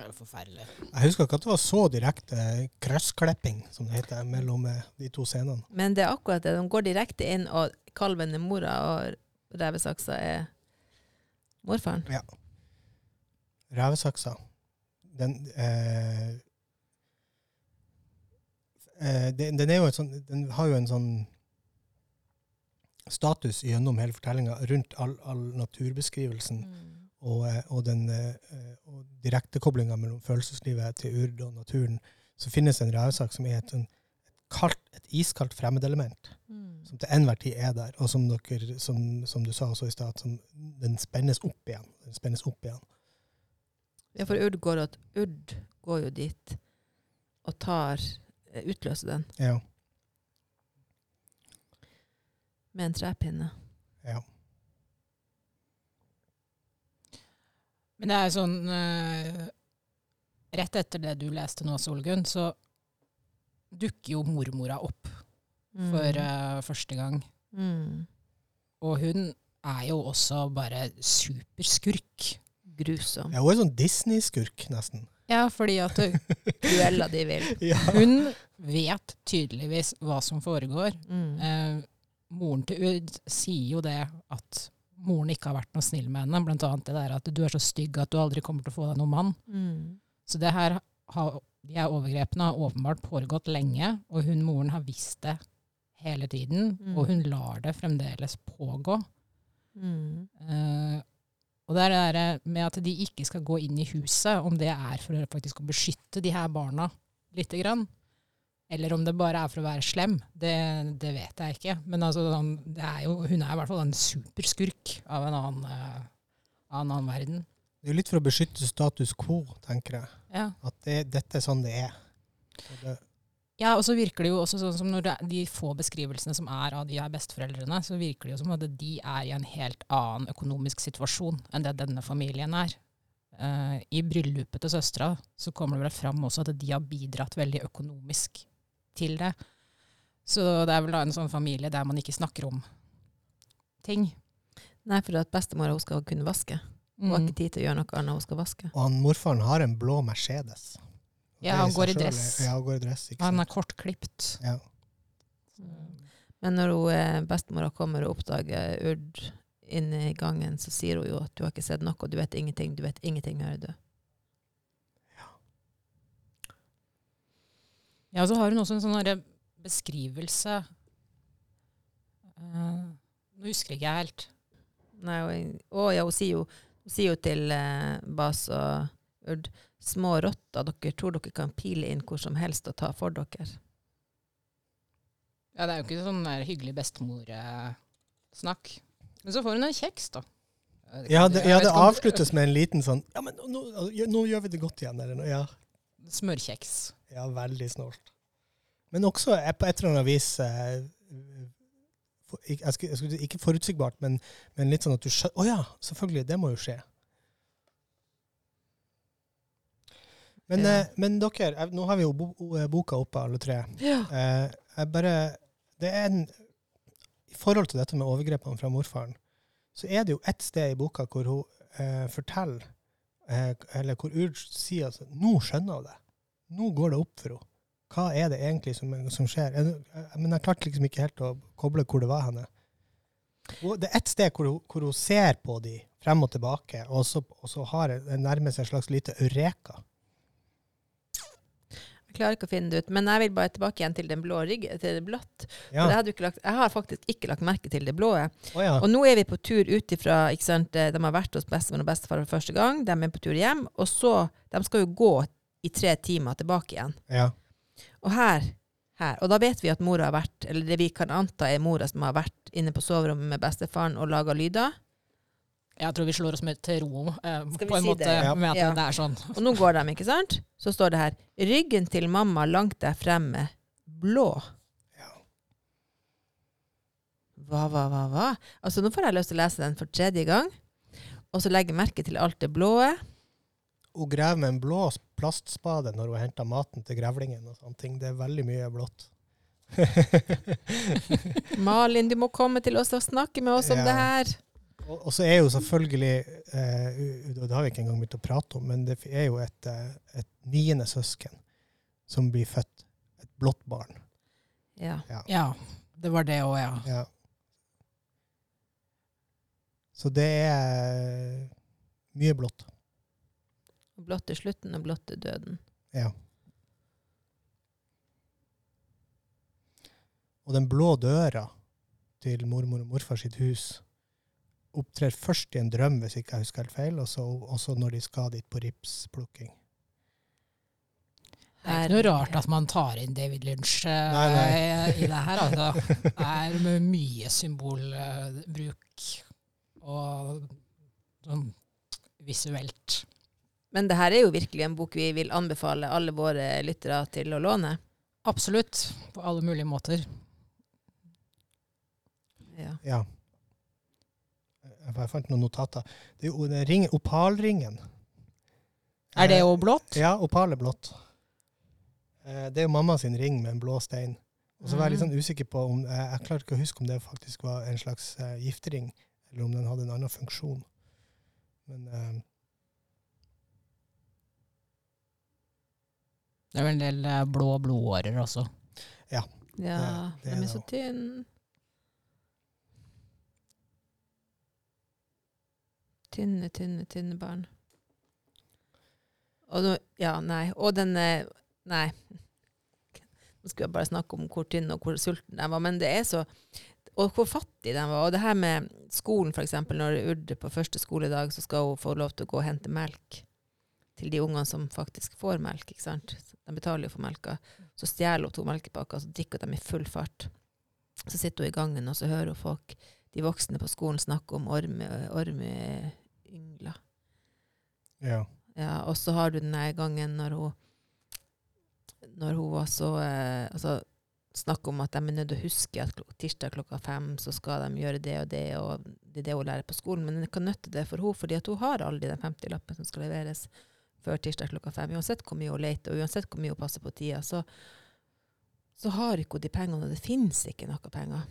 Det er forferdelig. Jeg husker ikke at det var så direkte krøssklipping, som det heter, mellom eh, de to scenene. Men det er akkurat det. De går direkte inn, og kalven er mora, og revesaksa er morfaren. revesaksa, den eh, eh, den, den, er jo et sånn, den har jo en sånn status gjennom hele fortellinga rundt all, all naturbeskrivelsen Mm. Og, eh, og, den, eh, og direktekoblinga mellom følelseslivet til urd og naturen, så finnes en rævsak som er et, sånn- et, kaldt, et iskaldt fremmedelement, Mm. som til enhver tid er der, og som, dere, som, som du sa også i stad, som den spennes opp igjen. Den spennes opp igjen. Ja, for Urd går, at, Urd går jo dit og tar eh, utløser den Ja. med en trepinne. ja. Men det er sånn uh, Rett etter det du leste nå, Solgunn, så dukker jo mormora opp Mm. for uh, første gang. mm. Og hun er jo også bare superskurk. Grusom. ja hun er sånn Disney-skurk, nesten. Ja, fordi at [laughs] du Cruella de vil. Ja. hun vet tydeligvis hva som foregår. Mm. Eh, moren til Urd sier jo det at moren ikke har vært noe snill med henne. Blant annet det der at du er så stygg at du aldri kommer til å få deg noen mann. Mm. Så det her har, de her overgrepene har åpenbart foregått lenge, og hun moren har visst det hele tiden. Mm. Og hun lar det fremdeles pågå. Mm. Uh, og det er det der med at de ikke skal gå inn i huset, om det er for faktisk å beskytte de her barna lite grann, eller om det bare er for å være slem, det, det vet jeg ikke. Men altså, det er jo, hun er i hvert fall en superskurk av en annen, uh, av en annen verden. Det er jo litt for å beskytte status quo, tenker jeg. Ja. At det, dette er sånn det er. Det, Ja, og så virker det jo også sånn som når de få beskrivelsene som er av de her besteforeldrene, så virker det jo som at de er i en helt annen økonomisk situasjon enn det denne familien er. Uh, I bryllupet til søstera så kommer det vel fram også at de har bidratt veldig økonomisk til det. Så det er vel da en sånn familie der man ikke snakker om ting. Nei, for at bestemora skal kunne vaske. Hun har Mm. ikke tid til å gjøre noe annet, hun skal vaske. og han morfaren har en blå Mercedes. Ja, han går i dress. Ja, han går i dress, ikke Han er kortklipt. Ja. Men når hun, eh, bestemora kommer og oppdager Urd inne i gangen, så sier hun jo at du har ikke sett noe, du vet ingenting, du vet ingenting, hører du. Ja, og så har hun også en sånn beskrivelse uh, Nå husker jeg ikke helt. Nei, og, å ja, hun sier jo, hun sier jo til uh, Bas og Urd små rotter, dere tror dere kan pile inn hvor som helst og ta for dere. Ja, det er jo ikke sånn der hyggelig bestemor-snakk. Men så får hun en kjeks, da. Ja, det, ja, det avsluttes med en liten sånn Ja, men nå, nå, nå gjør vi det godt igjen. Eller noe. Ja, Smørkjeks. ja, veldig snålt. Men også eh, på et eller annet vis eh, jeg skulle, jeg skulle, Ikke forutsigbart, men, men litt sånn at du skjønner Å ja, selvfølgelig, det må jo skje. Men, Ja. eh, men dere, nå har vi jo bo- boka oppe, alle tre. Ja. Eh, jeg bare Det er en I forhold til dette med overgrepene fra morfaren, så er det jo ett sted i boka hvor hun eh, forteller eh, Eller hvor Urd sier altså Nå skjønner hun det. Nå går det opp for henne. Hva er det egentlig som, som skjer? Jeg, jeg, men jeg klarte liksom ikke helt å koble hvor det var henne. Det er ett sted hvor hun, hvor hun ser på de frem og tilbake, og så, og så har det nærmer seg et slags lite eureka. Klarer ikke å finne det ut, men jeg vil bare tilbake igjen til den blå ryggen, til det blått. Ja. lagt, jeg har faktisk ikke lagt merke til det blå. Oh, ja. Og nå er vi på tur ut ifra eh, De har vært hos bestemor og bestefar for første gang, de er på tur hjem, og så De skal jo gå i tre timer tilbake igjen. ja. Og her, her Og da vet vi at mora har vært, eller det vi kan anta er mora som har vært inne på soverommet med bestefaren og laga lyder. Jeg tror vi slår oss med til ro eh, på en si måte det? Med at Ja. det er sånn. Og nå går de, ikke sant? Så står det her 'Ryggen til mamma langt der fremme, blå'. Ja. Hva, hva, hva, hva? Altså, nå får jeg lyst til å lese den for tredje gang. Og så legge merke til alt det blå. Hun graver med en blå plastspade når hun henter maten til grevlingen. og sånne ting. Det er veldig mye blått. [laughs] Malin, du må komme til oss og snakke med oss om Ja. det her. Og, og så er jo selvfølgelig eh, Det har vi ikke engang begynt å prate om, men det er jo et, eh, et niende søsken som blir født. Et blått barn. Ja. Ja, det var det òg, ja. Ja. Så det er mye blått. Blått er slutten, og blått er døden. Ja. Og den blå døra til mormor og morfar sitt hus opptrer først i en drøm, hvis ikke jeg husker helt feil, og så også når de skal dit på ripsplukking. Det er ikke noe rart at man tar inn David Lynch uh, Nei, nei. i det her. Altså. Det er med mye symbolbruk og sånn visuelt. Men det her er jo virkelig en bok vi vil anbefale alle våre lyttere til å låne. Absolutt. På alle mulige måter. Ja. Ja. Jeg jeg fant noen notater. Det er jo den ring, opalringen. Er det Eh, jo blått? Ja, opal er blått. Eh, Det er jo mamma sin ring med en blå stein. Og så var jeg litt sånn usikker på om eh, Jeg klarte ikke å huske om det faktisk var en slags giftering, eller om den hadde en annen funksjon. Men eh, Det er vel en del blå blodårer også. ja, det er de er det så tynne. Tynne, tynne, tynne barn. Og nå, ja, nei. Og den eh, Nei. Nå skulle jeg bare snakke om hvor tynn og hvor sulten de var, men det er så Og hvor fattig de var. Og det her med skolen, f.eks. Når Urd på første skoledag, så skal hun få lov til å gå og hente melk til de ungene som faktisk får melk. ikke sant? De betaler jo for melka. Så stjeler hun to melkepakker, så drikker de i full fart. Så sitter hun i gangen, og så hører hun folk, de voksne på skolen, snakke om orme- ja. Ja, og så har du den gangen når hun når hun var så eh, altså, Snakk om at de er nødt til å huske at klok tirsdag klokka fem så skal de gjøre det og det, og det er det hun lærer på skolen. Men hva nytter nytte det for henne, fordi hun har aldri den 50-lappen som skal leveres før tirsdag klokka fem. Uansett hvor mye hun leter, og uansett hvor mye hun passer på tida, så, så har ikke hun de pengene, og det finnes ikke noe penger.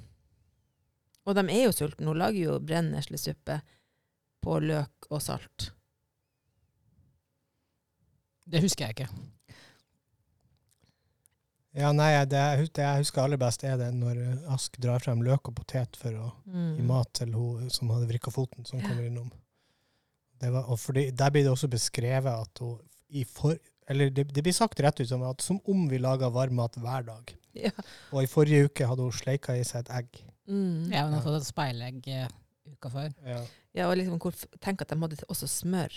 Og de er jo sultne. Hun lager jo brenneslesuppe på løk og salt. Det husker jeg ikke. ja, nei, det jeg, det jeg husker aller best, er det når Ask drar frem løk og potet for å gi mat til hun som hadde vrikka foten, som kommer innom. Det var, og fordi, der blir det også beskrevet at hun i for, eller det, det blir sagt rett ut som at som om vi laga varmmat hver dag. [laughs] Ja. Og i forrige uke hadde hun sleika i seg et egg. Mm. Ja, har også fått et speilegg eh, uka før. Ja. Ja, og liksom, hvor, tenk at de hadde også smør.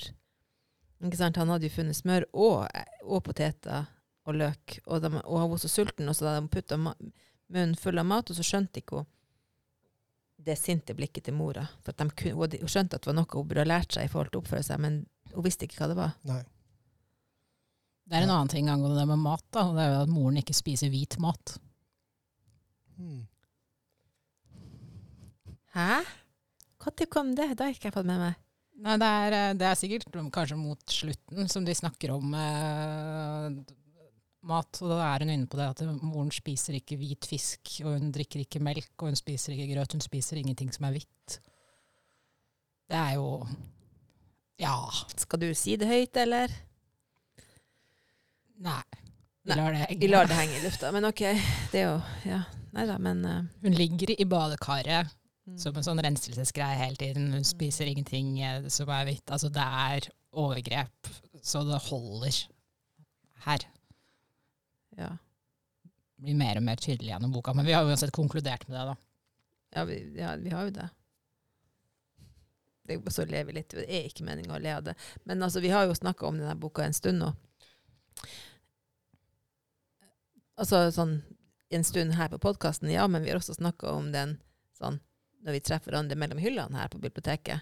Ikke sant? Han hadde jo funnet smør og, og poteter og løk, og, de, og han var så sulten, og så hadde de putta munnen full av mat, og så skjønte ikke hun det sinte blikket til mora. For at de hun, skjønte at det var noe hun burde ha lært seg i forhold til å oppføre seg, men hun visste ikke hva det var. Nei. Det er en Ja. annen ting angående det med mat, da, og det er jo at moren ikke spiser hvit mat. Hmm. Hæ? Når kom det? Det har ikke jeg fått med meg. Nei, det er, eh, det er sikkert kanskje mot slutten som de snakker om eh, mat, og da er hun inne på det at moren spiser ikke hvit fisk, og hun drikker ikke melk, og hun spiser ikke grøt, hun spiser ingenting som er hvitt. Det er jo Ja. Skal du si det høyt, eller? Nei. Vi lar det Vi lar det henge i lufta. Men OK, det er jo Ja. Nei da, men uh, Hun ligger i badekaret mm. som en sånn renselsesgreie hele tiden. Hun spiser ingenting eh, som er hvitt. Altså, det er overgrep, så det holder her. ja. Det blir mer og mer tydelig gjennom boka, men vi har uansett konkludert med det, da. Ja, vi, ja, vi har jo det. det så ler vi litt. Det er ikke meninga å le av det. Men altså, vi har jo snakka om denne boka en stund nå. Altså sånn en stund her på podkasten, ja, men vi har også snakka om den sånn når vi treffer hverandre mellom hyllene her på biblioteket.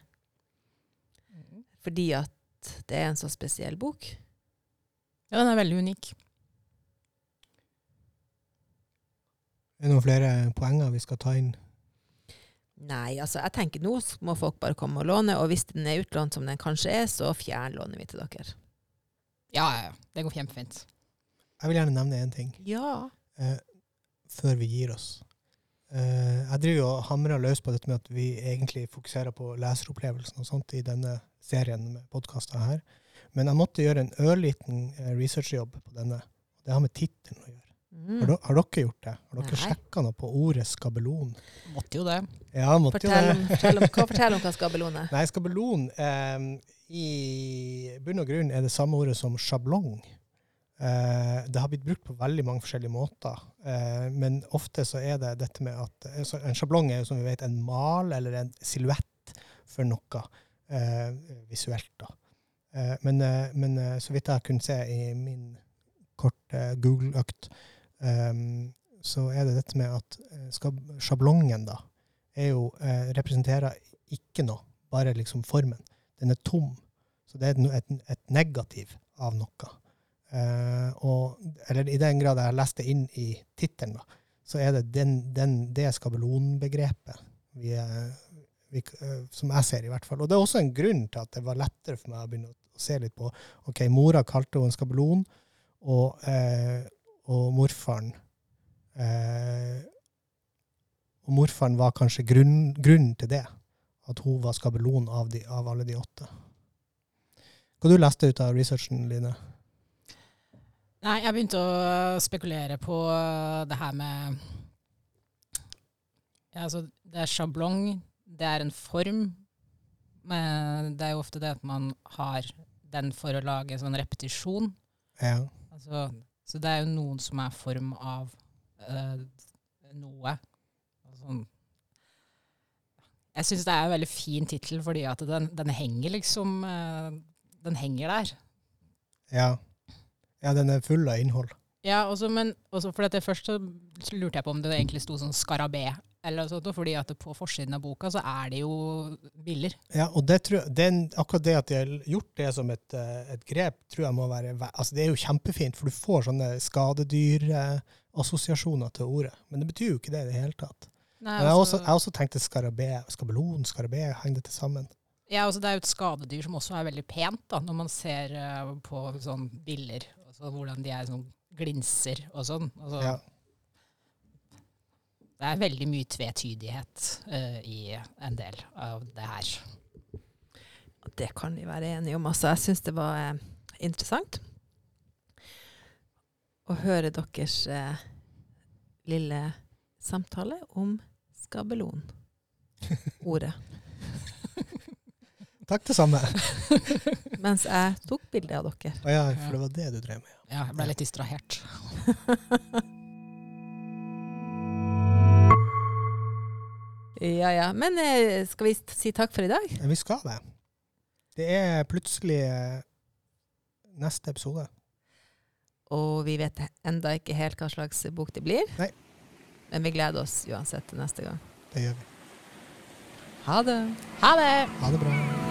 Fordi at det er en så spesiell bok. Ja, den er veldig unik. Er det noen flere poenger vi skal ta inn? Nei, altså jeg tenker nå må folk bare komme og låne, og hvis den er utlånt som den kanskje er, så fjernlåner vi til dere. Ja, ja, ja. Det går kjempefint. Jeg vil gjerne nevne én ting Ja. eh, før vi gir oss. Eh, jeg driver jo og hamrer løs på dette med at vi egentlig fokuserer på leseropplevelsen og sånt i denne serien med podkaster her. Men jeg måtte gjøre en ørliten eh, researchjobb på denne. Det har med tittelen å gjøre. Mm. Har, har dere gjort det? Har dere sjekka noe på ordet skabelon? Måtte jo det. Ja, måtte jo det. fortell om, hva fortell om hva skabelon er. Nei, skabelon eh, I bunn og grunn er det samme ordet som sjablong. Eh, det har blitt brukt på veldig mange forskjellige måter, eh, men ofte så er det dette med at altså, En sjablong er jo som vi vet en mal eller en silhuett for noe eh, visuelt. da. Eh, men, eh, men eh, så vidt jeg har kunnet se i min korte Google-økt, eh, så er det dette med at eh, sjablongen da, jo, eh, representerer ikke noe, bare liksom formen. Den er tom. Så det er et, et negativ av noe. Eh, og, eller i den grad jeg har lest det inn i tittelen, så er det den, den, det skabelonbegrepet vi, er- vi, eh, som jeg ser, i hvert fall. Og det er også en grunn til at det var lettere for meg å begynne å, se litt på OK, mora kalte henne en skabelon, og, uh, og morfaren uh, Og morfaren var kanskje grunn, grunnen til det. At hun var skabelon av, de, av alle de åtte. Hva du leste ut av researchen, Line? Nei, jeg begynte å spekulere på det her med ja, altså, Det er sjablong, det er en form. Men det er jo ofte det at man har den for å lage sånn repetisjon. Ja. Altså, så det er jo noen som er form av øh, noe. Altså, jeg syns det er en veldig fin tittel, fordi at den, den henger liksom øh, Den henger der. ja. Ja, den er full av innhold. Ja, også, men også fordi at det først så lurte jeg på om det egentlig sto sånn skarabé, eller sånt, fordi at på forsiden av boka så er det jo biller. Ja, og det tror den, akkurat det at de har gjort det som et, eh, et grep, tror jeg må være altså Det er jo kjempefint, for du får sånne skadedyrassosiasjoner til ordet. Men det betyr jo ikke det i det hele tatt. Nei, jeg har også, altså- jeg også tenkt skarabé, skabelon, skarabé, henger til sammen? Ja, altså det er jo et skadedyr som også er veldig pent, da, når man ser eh, på sånn biller, altså hvordan de er sånn glinser og sånn. Altså, Ja. Det er veldig mye tvetydighet uh, i en del av det her. Det kan vi være enige om. Altså, jeg syns det var eh, interessant å høre deres eh, lille samtale om skabelon. [laughs] Ordet. Takk, det samme. [laughs] Mens jeg tok bilde av dere. Å ja, for det var det du drev med. Ja, jeg ble litt distrahert. [laughs] Ja, ja. Men eh, skal vi si takk for i dag? Ja, vi skal det. Det er plutselig eh, neste episode. Og vi vet enda ikke helt hva slags bok det blir. Nei. Men vi gleder oss uansett til neste gang. Det gjør vi. Ha det! Ha det! Ha det bra.